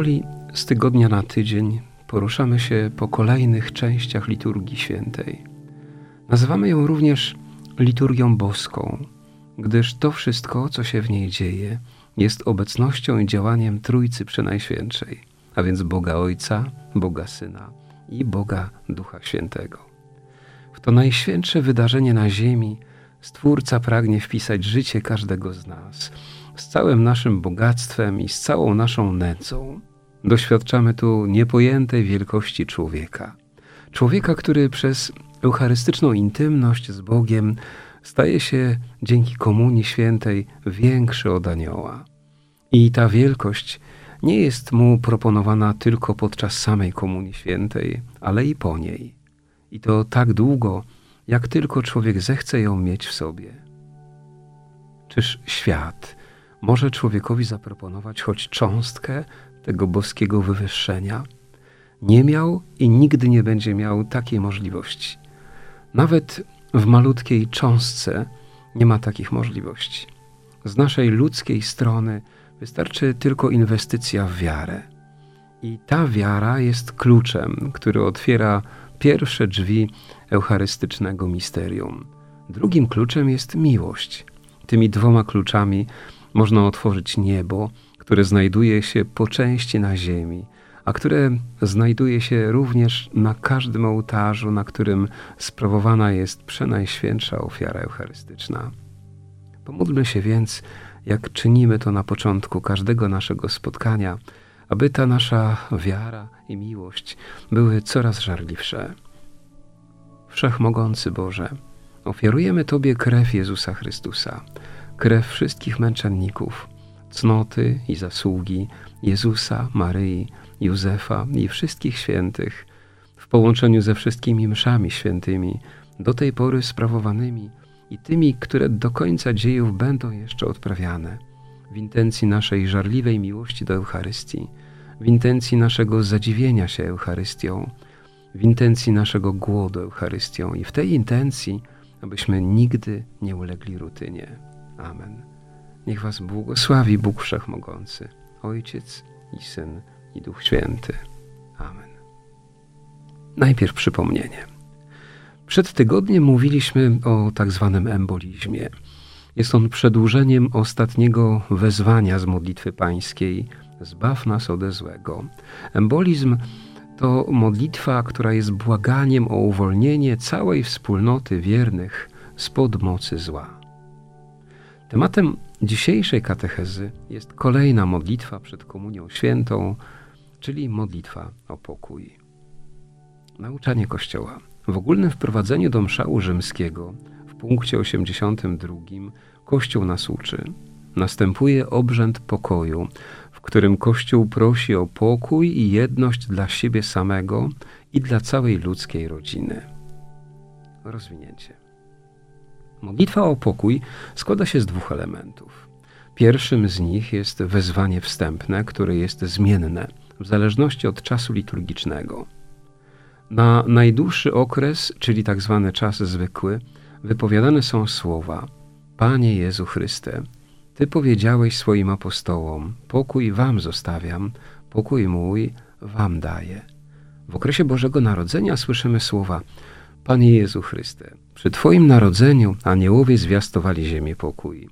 Powoli z tygodnia na tydzień poruszamy się po kolejnych częściach liturgii świętej. Nazywamy ją również liturgią boską, gdyż to wszystko, co się w niej dzieje, jest obecnością i działaniem Trójcy Przenajświętszej, a więc Boga Ojca, Boga Syna i Boga Ducha Świętego. W to najświętsze wydarzenie na ziemi Stwórca pragnie wpisać życie każdego z nas, z całym naszym bogactwem i z całą naszą nędzą. Doświadczamy tu niepojętej wielkości człowieka. Człowieka, który przez eucharystyczną intymność z Bogiem staje się dzięki Komunii Świętej większy od anioła. I ta wielkość nie jest mu proponowana tylko podczas samej Komunii Świętej, ale i po niej. I to tak długo, jak tylko człowiek zechce ją mieć w sobie. Czyż świat może człowiekowi zaproponować choć cząstkę tego boskiego wywyższenia? Nie miał i nigdy nie będzie miał takiej możliwości. Nawet w malutkiej cząstce nie ma takich możliwości. Z naszej ludzkiej strony wystarczy tylko inwestycja w wiarę. I ta wiara jest kluczem, który otwiera pierwsze drzwi eucharystycznego misterium. Drugim kluczem jest miłość. Tymi dwoma kluczami można otworzyć niebo, które znajduje się po części na ziemi, a które znajduje się również na każdym ołtarzu, na którym sprawowana jest przenajświętsza ofiara eucharystyczna. Pomódlmy się więc, jak czynimy to na początku każdego naszego spotkania, aby ta nasza wiara i miłość były coraz żarliwsze. Wszechmogący Boże, ofiarujemy Tobie krew Jezusa Chrystusa, krew wszystkich męczenników, cnoty i zasługi Jezusa, Maryi, Józefa i wszystkich świętych, w połączeniu ze wszystkimi mszami świętymi, do tej pory sprawowanymi i tymi, które do końca dziejów będą jeszcze odprawiane, w intencji naszej żarliwej miłości do Eucharystii, w intencji naszego zadziwienia się Eucharystią, w intencji naszego głodu Eucharystią i w tej intencji, abyśmy nigdy nie ulegli rutynie. Amen. Niech Was błogosławi Bóg Wszechmogący, Ojciec i Syn i Duch Święty. Amen. Najpierw przypomnienie. Przed tygodniem mówiliśmy o tak zwanym embolizmie. Jest on przedłużeniem ostatniego wezwania z modlitwy pańskiej Zbaw nas ode złego. Embolizm to modlitwa, która jest błaganiem o uwolnienie całej wspólnoty wiernych spod mocy zła. Tematem dzisiejszej katechezy jest kolejna modlitwa przed Komunią Świętą, czyli modlitwa o pokój. Nauczanie Kościoła. W ogólnym wprowadzeniu do mszału rzymskiego w punkcie 82 Kościół nas uczy. Następuje obrzęd pokoju, w którym Kościół prosi o pokój i jedność dla siebie samego i dla całej ludzkiej rodziny. Rozwinięcie. Modlitwa o pokój składa się z dwóch elementów. Pierwszym z nich jest wezwanie wstępne, które jest zmienne w zależności od czasu liturgicznego. Na najdłuższy okres, czyli tak zwany czas zwykły, wypowiadane są słowa: Panie Jezu Chryste, ty powiedziałeś swoim apostołom: Pokój wam zostawiam, pokój mój wam daję. W okresie Bożego Narodzenia słyszymy słowa: Panie Jezu Chryste, przy Twoim narodzeniu aniołowie zwiastowali ziemię pokój.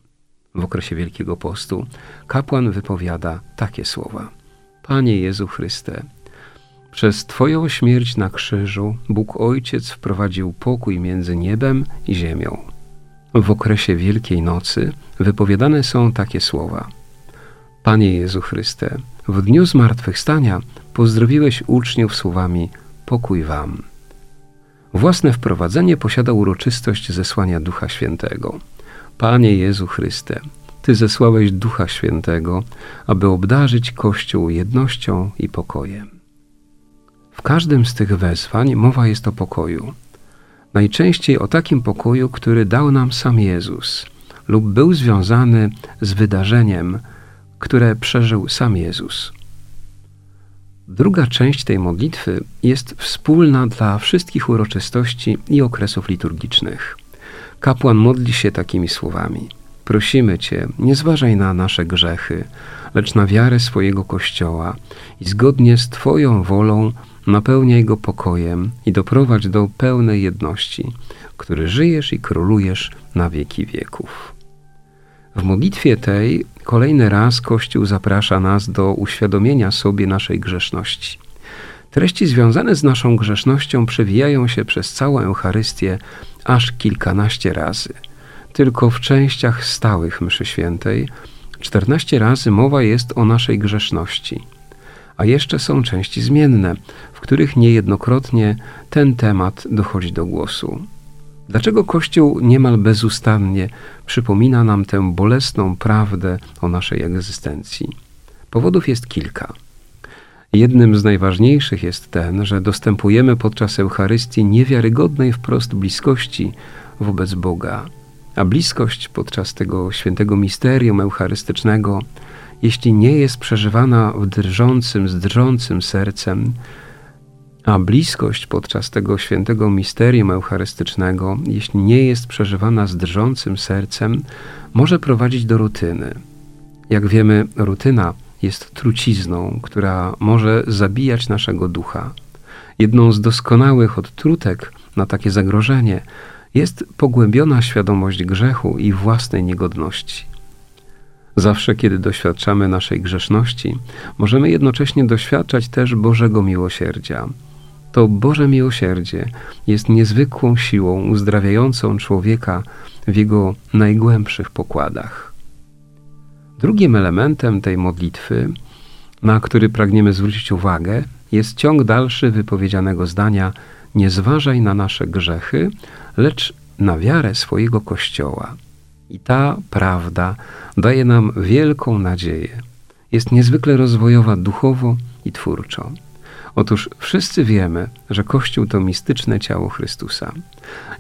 W okresie Wielkiego Postu kapłan wypowiada takie słowa: Panie Jezu Chryste, przez Twoją śmierć na krzyżu Bóg Ojciec wprowadził pokój między niebem i ziemią. w okresie Wielkiej Nocy wypowiadane są takie słowa: Panie Jezu Chryste, w dniu zmartwychwstania pozdrowiłeś uczniów słowami: Pokój wam. Własne wprowadzenie posiada uroczystość zesłania Ducha Świętego. Panie Jezu Chryste, Ty zesłałeś Ducha Świętego, aby obdarzyć Kościół jednością i pokojem. W każdym z tych wezwań mowa jest o pokoju. Najczęściej o takim pokoju, który dał nam sam Jezus lub był związany z wydarzeniem, które przeżył sam Jezus. Druga część tej modlitwy jest wspólna dla wszystkich uroczystości i okresów liturgicznych. Kapłan modli się takimi słowami: Prosimy Cię, nie zważaj na nasze grzechy, lecz na wiarę swojego Kościoła i zgodnie z Twoją wolą napełniaj go pokojem i doprowadź do pełnej jedności, który żyjesz i królujesz na wieki wieków. W modlitwie tej kolejny raz Kościół zaprasza nas do uświadomienia sobie naszej grzeszności. Treści związane z naszą grzesznością przewijają się przez całą Eucharystię aż kilkanaście razy. Tylko w częściach stałych mszy świętej 14 razy mowa jest o naszej grzeszności. A jeszcze są części zmienne, w których niejednokrotnie ten temat dochodzi do głosu. Dlaczego Kościół niemal bezustannie przypomina nam tę bolesną prawdę o naszej egzystencji? Powodów jest kilka. Jednym z najważniejszych jest ten, że dostępujemy podczas Eucharystii niewiarygodnej wprost bliskości wobec Boga, a bliskość podczas tego świętego misterium eucharystycznego, jeśli nie jest przeżywana w drżącym, z drżącym sercem, a bliskość podczas tego świętego misterium eucharystycznego, jeśli nie jest przeżywana z drżącym sercem, może prowadzić do rutyny. Jak wiemy, rutyna jest trucizną, która może zabijać naszego ducha. Jedną z doskonałych odtrutek na takie zagrożenie jest pogłębiona świadomość grzechu i własnej niegodności. Zawsze, kiedy doświadczamy naszej grzeszności, możemy jednocześnie doświadczać też Bożego miłosierdzia to Boże miłosierdzie jest niezwykłą siłą uzdrawiającą człowieka w jego najgłębszych pokładach. Drugim elementem tej modlitwy, na który pragniemy zwrócić uwagę, jest ciąg dalszy wypowiedzianego zdania: Nie zważaj na nasze grzechy, lecz na wiarę swojego Kościoła. I ta prawda daje nam wielką nadzieję. Jest niezwykle rozwojowa duchowo i twórczo. Otóż wszyscy wiemy, że Kościół to mistyczne ciało Chrystusa.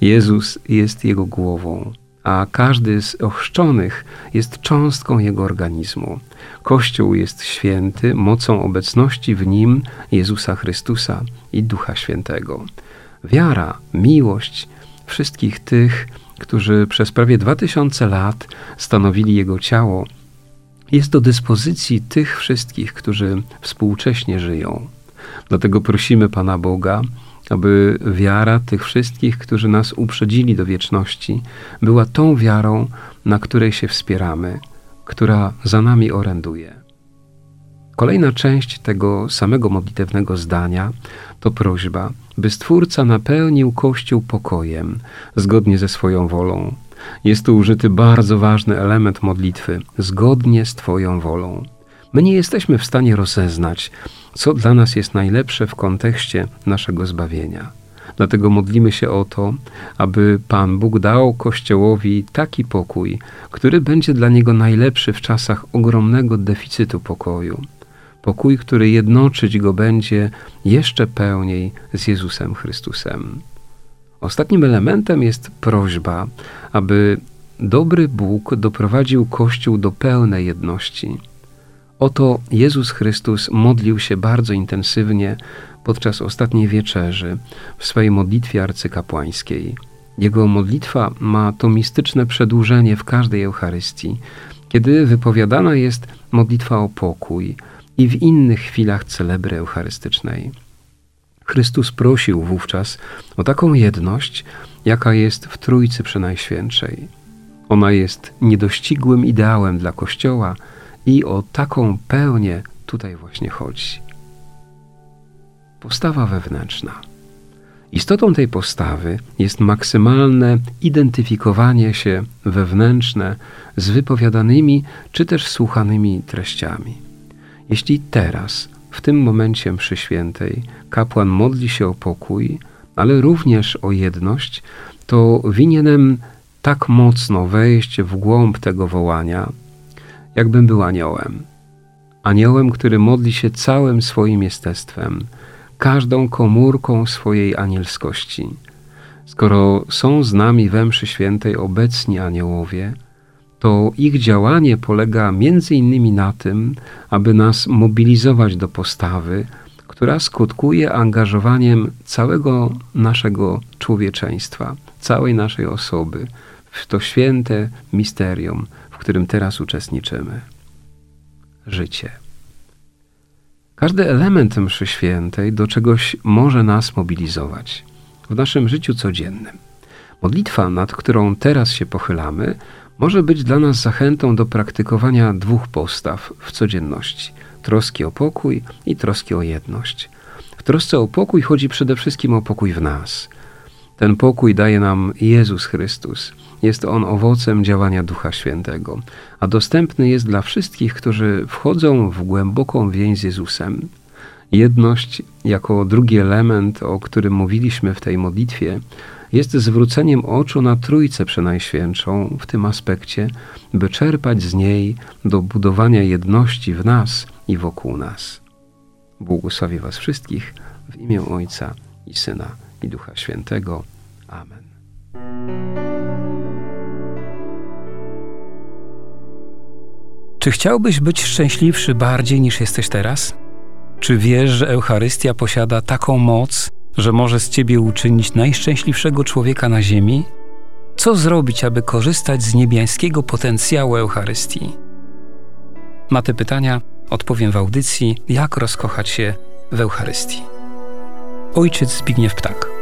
Jezus jest Jego głową, a każdy z ochrzczonych jest cząstką Jego organizmu. Kościół jest święty mocą obecności w nim Jezusa Chrystusa i Ducha Świętego. Wiara, miłość wszystkich tych, którzy przez prawie dwa tysiące lat stanowili Jego ciało, jest do dyspozycji tych wszystkich, którzy współcześnie żyją. Dlatego prosimy Pana Boga, aby wiara tych wszystkich, którzy nas uprzedzili do wieczności, była tą wiarą, na której się wspieramy, która za nami oręduje. Kolejna część tego samego modlitewnego zdania to prośba, by Stwórca napełnił Kościół pokojem, zgodnie ze swoją wolą. Jest tu użyty bardzo ważny element modlitwy, zgodnie z Twoją wolą. My nie jesteśmy w stanie rozeznać, co dla nas jest najlepsze w kontekście naszego zbawienia. Dlatego modlimy się o to, aby Pan Bóg dał Kościołowi taki pokój, który będzie dla niego najlepszy w czasach ogromnego deficytu pokoju. Pokój, który jednoczyć go będzie jeszcze pełniej z Jezusem Chrystusem. Ostatnim elementem jest prośba, aby dobry Bóg doprowadził Kościół do pełnej jedności. Oto Jezus Chrystus modlił się bardzo intensywnie podczas ostatniej wieczerzy w swojej modlitwie arcykapłańskiej. Jego modlitwa ma to mistyczne przedłużenie w każdej Eucharystii, kiedy wypowiadana jest modlitwa o pokój i w innych chwilach celebry eucharystycznej. Chrystus prosił wówczas o taką jedność, jaka jest w Trójcy Przenajświętszej. Ona jest niedościgłym ideałem dla Kościoła, i o taką pełnię tutaj właśnie chodzi. Postawa wewnętrzna. Istotą tej postawy jest maksymalne identyfikowanie się wewnętrzne z wypowiadanymi czy też słuchanymi treściami. Jeśli teraz, w tym momencie mszy świętej, kapłan modli się o pokój, ale również o jedność, to winienem tak mocno wejść w głąb tego wołania, jakbym był aniołem. Aniołem, który modli się całym swoim jestestwem, każdą komórką swojej anielskości. Skoro są z nami we mszy świętej obecni aniołowie, to ich działanie polega między innymi na tym, aby nas mobilizować do postawy, która skutkuje angażowaniem całego naszego człowieczeństwa, całej naszej osoby w to święte misterium, w którym teraz uczestniczymy. Życie. Każdy element mszy świętej do czegoś może nas mobilizować w naszym życiu codziennym. Modlitwa, nad którą teraz się pochylamy, może być dla nas zachętą do praktykowania dwóch postaw w codzienności: troski o pokój i troski o jedność. W trosce o pokój chodzi przede wszystkim o pokój w nas. Ten pokój daje nam Jezus Chrystus. Jest on owocem działania Ducha Świętego, a dostępny jest dla wszystkich, którzy wchodzą w głęboką więź z Jezusem. Jedność, jako drugi element, o którym mówiliśmy w tej modlitwie, jest zwróceniem oczu na Trójcę Przenajświętszą w tym aspekcie, by czerpać z niej do budowania jedności w nas i wokół nas. Błogosławię Was wszystkich w imię Ojca i Syna i Ducha Świętego. Amen. Czy chciałbyś być szczęśliwszy bardziej niż jesteś teraz? Czy wiesz, że Eucharystia posiada taką moc, że może z ciebie uczynić najszczęśliwszego człowieka na ziemi? Co zrobić, aby korzystać z niebiańskiego potencjału Eucharystii? Na te pytania odpowiem w audycji Jak rozkochać się w Eucharystii. Ojciec Zbigniew Ptak.